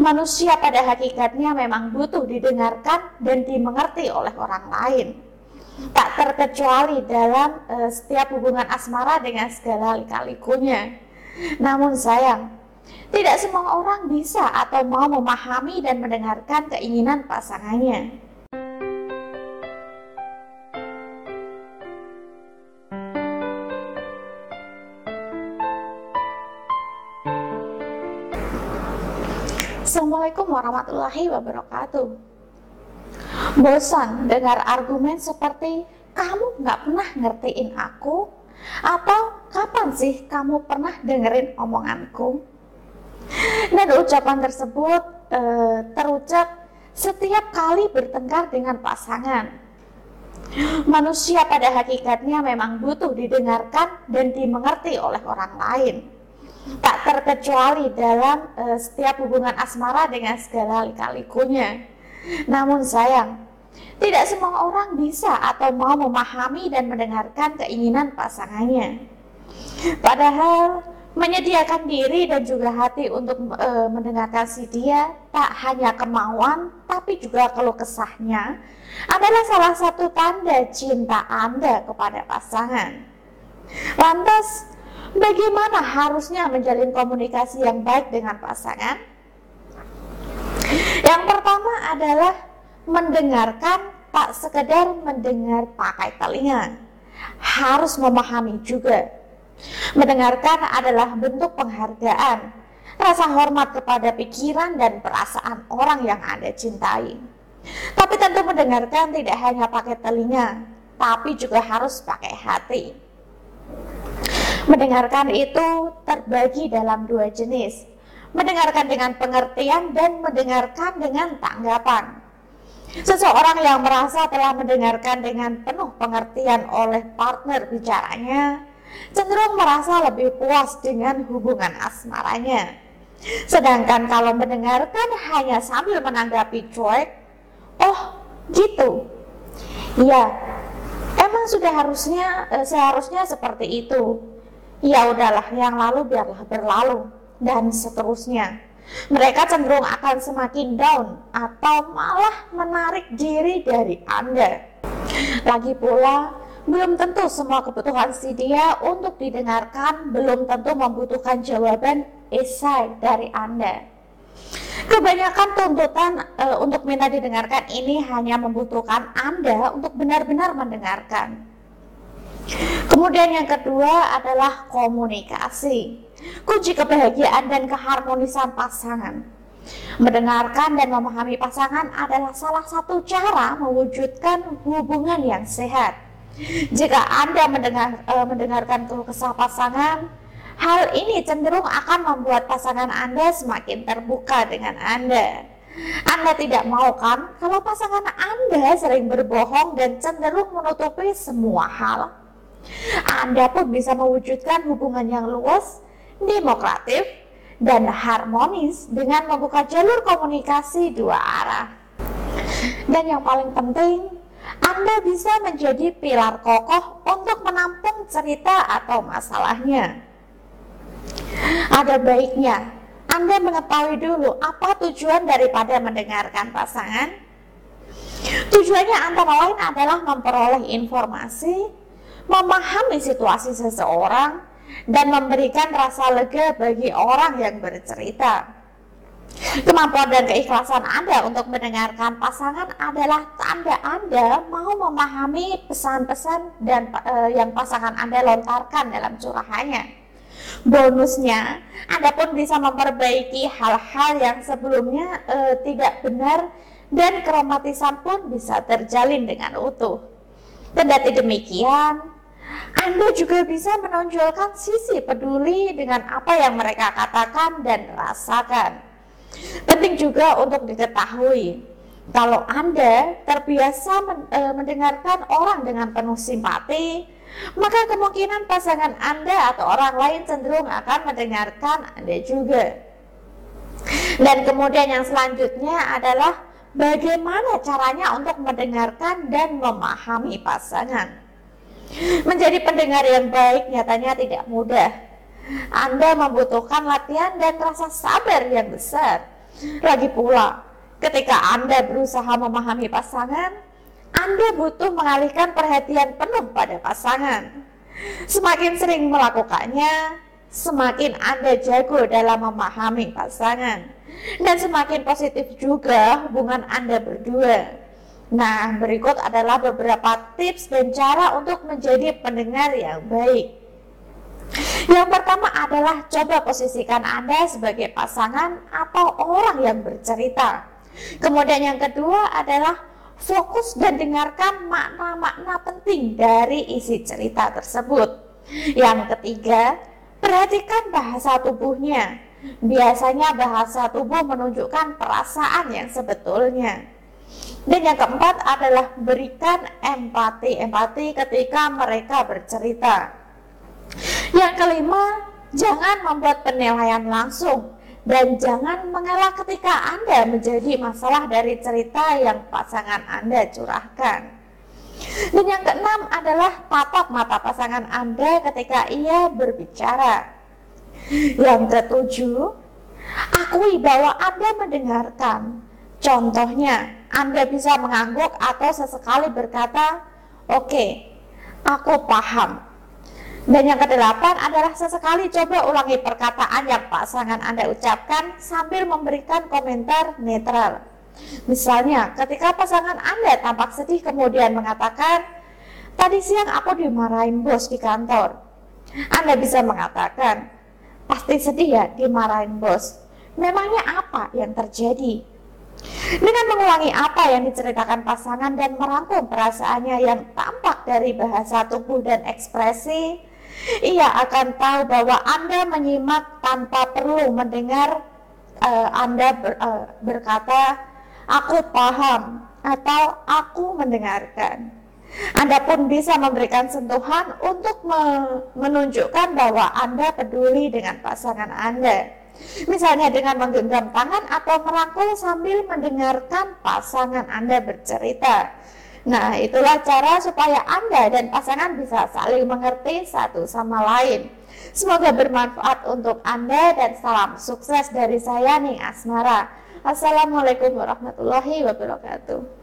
Manusia pada hakikatnya memang butuh didengarkan dan dimengerti oleh orang lain. Tak terkecuali dalam uh, setiap hubungan asmara dengan segala lika-likunya. Namun sayang, tidak semua orang bisa atau mau memahami dan mendengarkan keinginan pasangannya. Assalamualaikum warahmatullahi wabarakatuh. Bosan dengar argumen seperti kamu nggak pernah ngertiin aku atau kapan sih kamu pernah dengerin omonganku? Dan ucapan tersebut e, terucap setiap kali bertengkar dengan pasangan. Manusia pada hakikatnya memang butuh didengarkan dan dimengerti oleh orang lain tak terkecuali dalam uh, setiap hubungan asmara dengan segala lika-likunya. Namun sayang, tidak semua orang bisa atau mau memahami dan mendengarkan keinginan pasangannya. Padahal menyediakan diri dan juga hati untuk e, mendengarkan si dia tak hanya kemauan tapi juga keluh kesahnya adalah salah satu tanda cinta Anda kepada pasangan. Lantas, Bagaimana harusnya menjalin komunikasi yang baik dengan pasangan? Yang pertama adalah mendengarkan tak sekedar mendengar pakai telinga. Harus memahami juga. Mendengarkan adalah bentuk penghargaan, rasa hormat kepada pikiran dan perasaan orang yang Anda cintai. Tapi tentu mendengarkan tidak hanya pakai telinga, tapi juga harus pakai hati. Mendengarkan itu terbagi dalam dua jenis. Mendengarkan dengan pengertian dan mendengarkan dengan tanggapan. Seseorang yang merasa telah mendengarkan dengan penuh pengertian oleh partner bicaranya, cenderung merasa lebih puas dengan hubungan asmaranya. Sedangkan kalau mendengarkan hanya sambil menanggapi cuek, oh gitu. Ya, emang sudah harusnya eh, seharusnya seperti itu ya udahlah yang lalu biarlah berlalu dan seterusnya. Mereka cenderung akan semakin down atau malah menarik diri dari Anda. Lagi pula, belum tentu semua kebutuhan si dia untuk didengarkan, belum tentu membutuhkan jawaban esai dari Anda. Kebanyakan tuntutan e, untuk minta didengarkan ini hanya membutuhkan Anda untuk benar-benar mendengarkan. Kemudian yang kedua adalah komunikasi. Kunci kebahagiaan dan keharmonisan pasangan. Mendengarkan dan memahami pasangan adalah salah satu cara mewujudkan hubungan yang sehat. Jika Anda mendengar, e, mendengarkan keluh kesah pasangan, hal ini cenderung akan membuat pasangan Anda semakin terbuka dengan Anda. Anda tidak mau kan kalau pasangan Anda sering berbohong dan cenderung menutupi semua hal? Anda pun bisa mewujudkan hubungan yang luas, demokratif, dan harmonis dengan membuka jalur komunikasi dua arah. Dan yang paling penting, Anda bisa menjadi pilar kokoh untuk menampung cerita atau masalahnya. Ada baiknya Anda mengetahui dulu apa tujuan daripada mendengarkan pasangan. Tujuannya antara lain adalah memperoleh informasi memahami situasi seseorang, dan memberikan rasa lega bagi orang yang bercerita. Kemampuan dan keikhlasan Anda untuk mendengarkan pasangan adalah tanda Anda mau memahami pesan-pesan dan e, yang pasangan Anda lontarkan dalam curahannya. Bonusnya, Anda pun bisa memperbaiki hal-hal yang sebelumnya e, tidak benar dan keromatisan pun bisa terjalin dengan utuh. Kendati demikian, anda juga bisa menonjolkan sisi peduli dengan apa yang mereka katakan dan rasakan. Penting juga untuk diketahui, kalau Anda terbiasa men, e, mendengarkan orang dengan penuh simpati, maka kemungkinan pasangan Anda atau orang lain cenderung akan mendengarkan Anda juga. Dan kemudian yang selanjutnya adalah bagaimana caranya untuk mendengarkan dan memahami pasangan. Menjadi pendengar yang baik nyatanya tidak mudah. Anda membutuhkan latihan dan rasa sabar yang besar. Lagi pula, ketika Anda berusaha memahami pasangan, Anda butuh mengalihkan perhatian penuh pada pasangan. Semakin sering melakukannya, semakin Anda jago dalam memahami pasangan dan semakin positif juga hubungan Anda berdua. Nah, berikut adalah beberapa tips dan cara untuk menjadi pendengar yang baik. Yang pertama adalah coba posisikan Anda sebagai pasangan atau orang yang bercerita. Kemudian yang kedua adalah fokus dan dengarkan makna-makna penting dari isi cerita tersebut. Yang ketiga, Perhatikan bahasa tubuhnya. Biasanya bahasa tubuh menunjukkan perasaan yang sebetulnya. Dan yang keempat adalah berikan empati, empati ketika mereka bercerita. Yang kelima, jangan membuat penilaian langsung dan jangan mengalah ketika Anda menjadi masalah dari cerita yang pasangan Anda curahkan. Dan yang keenam adalah tatap mata pasangan Anda ketika ia berbicara. Yang ketujuh, akui bahwa Anda mendengarkan. Contohnya, Anda bisa mengangguk atau sesekali berkata, "Oke, okay, aku paham." Dan yang kedelapan adalah sesekali coba ulangi perkataan yang pasangan Anda ucapkan sambil memberikan komentar netral. Misalnya, ketika pasangan Anda tampak sedih kemudian mengatakan, "Tadi siang aku dimarahin bos di kantor." Anda bisa mengatakan, "Pasti sedih ya dimarahin bos." Memangnya apa yang terjadi? Dengan mengulangi apa yang diceritakan pasangan dan merangkum perasaannya yang tampak dari bahasa tubuh dan ekspresi, ia akan tahu bahwa Anda menyimak tanpa perlu mendengar uh, Anda ber, uh, berkata aku paham atau aku mendengarkan. Anda pun bisa memberikan sentuhan untuk menunjukkan bahwa Anda peduli dengan pasangan Anda. Misalnya dengan menggenggam tangan atau merangkul sambil mendengarkan pasangan Anda bercerita. Nah, itulah cara supaya Anda dan pasangan bisa saling mengerti satu sama lain. Semoga bermanfaat untuk Anda dan salam sukses dari saya nih Asmara. Assalamualaikum warahmatullahi wabarakatuh.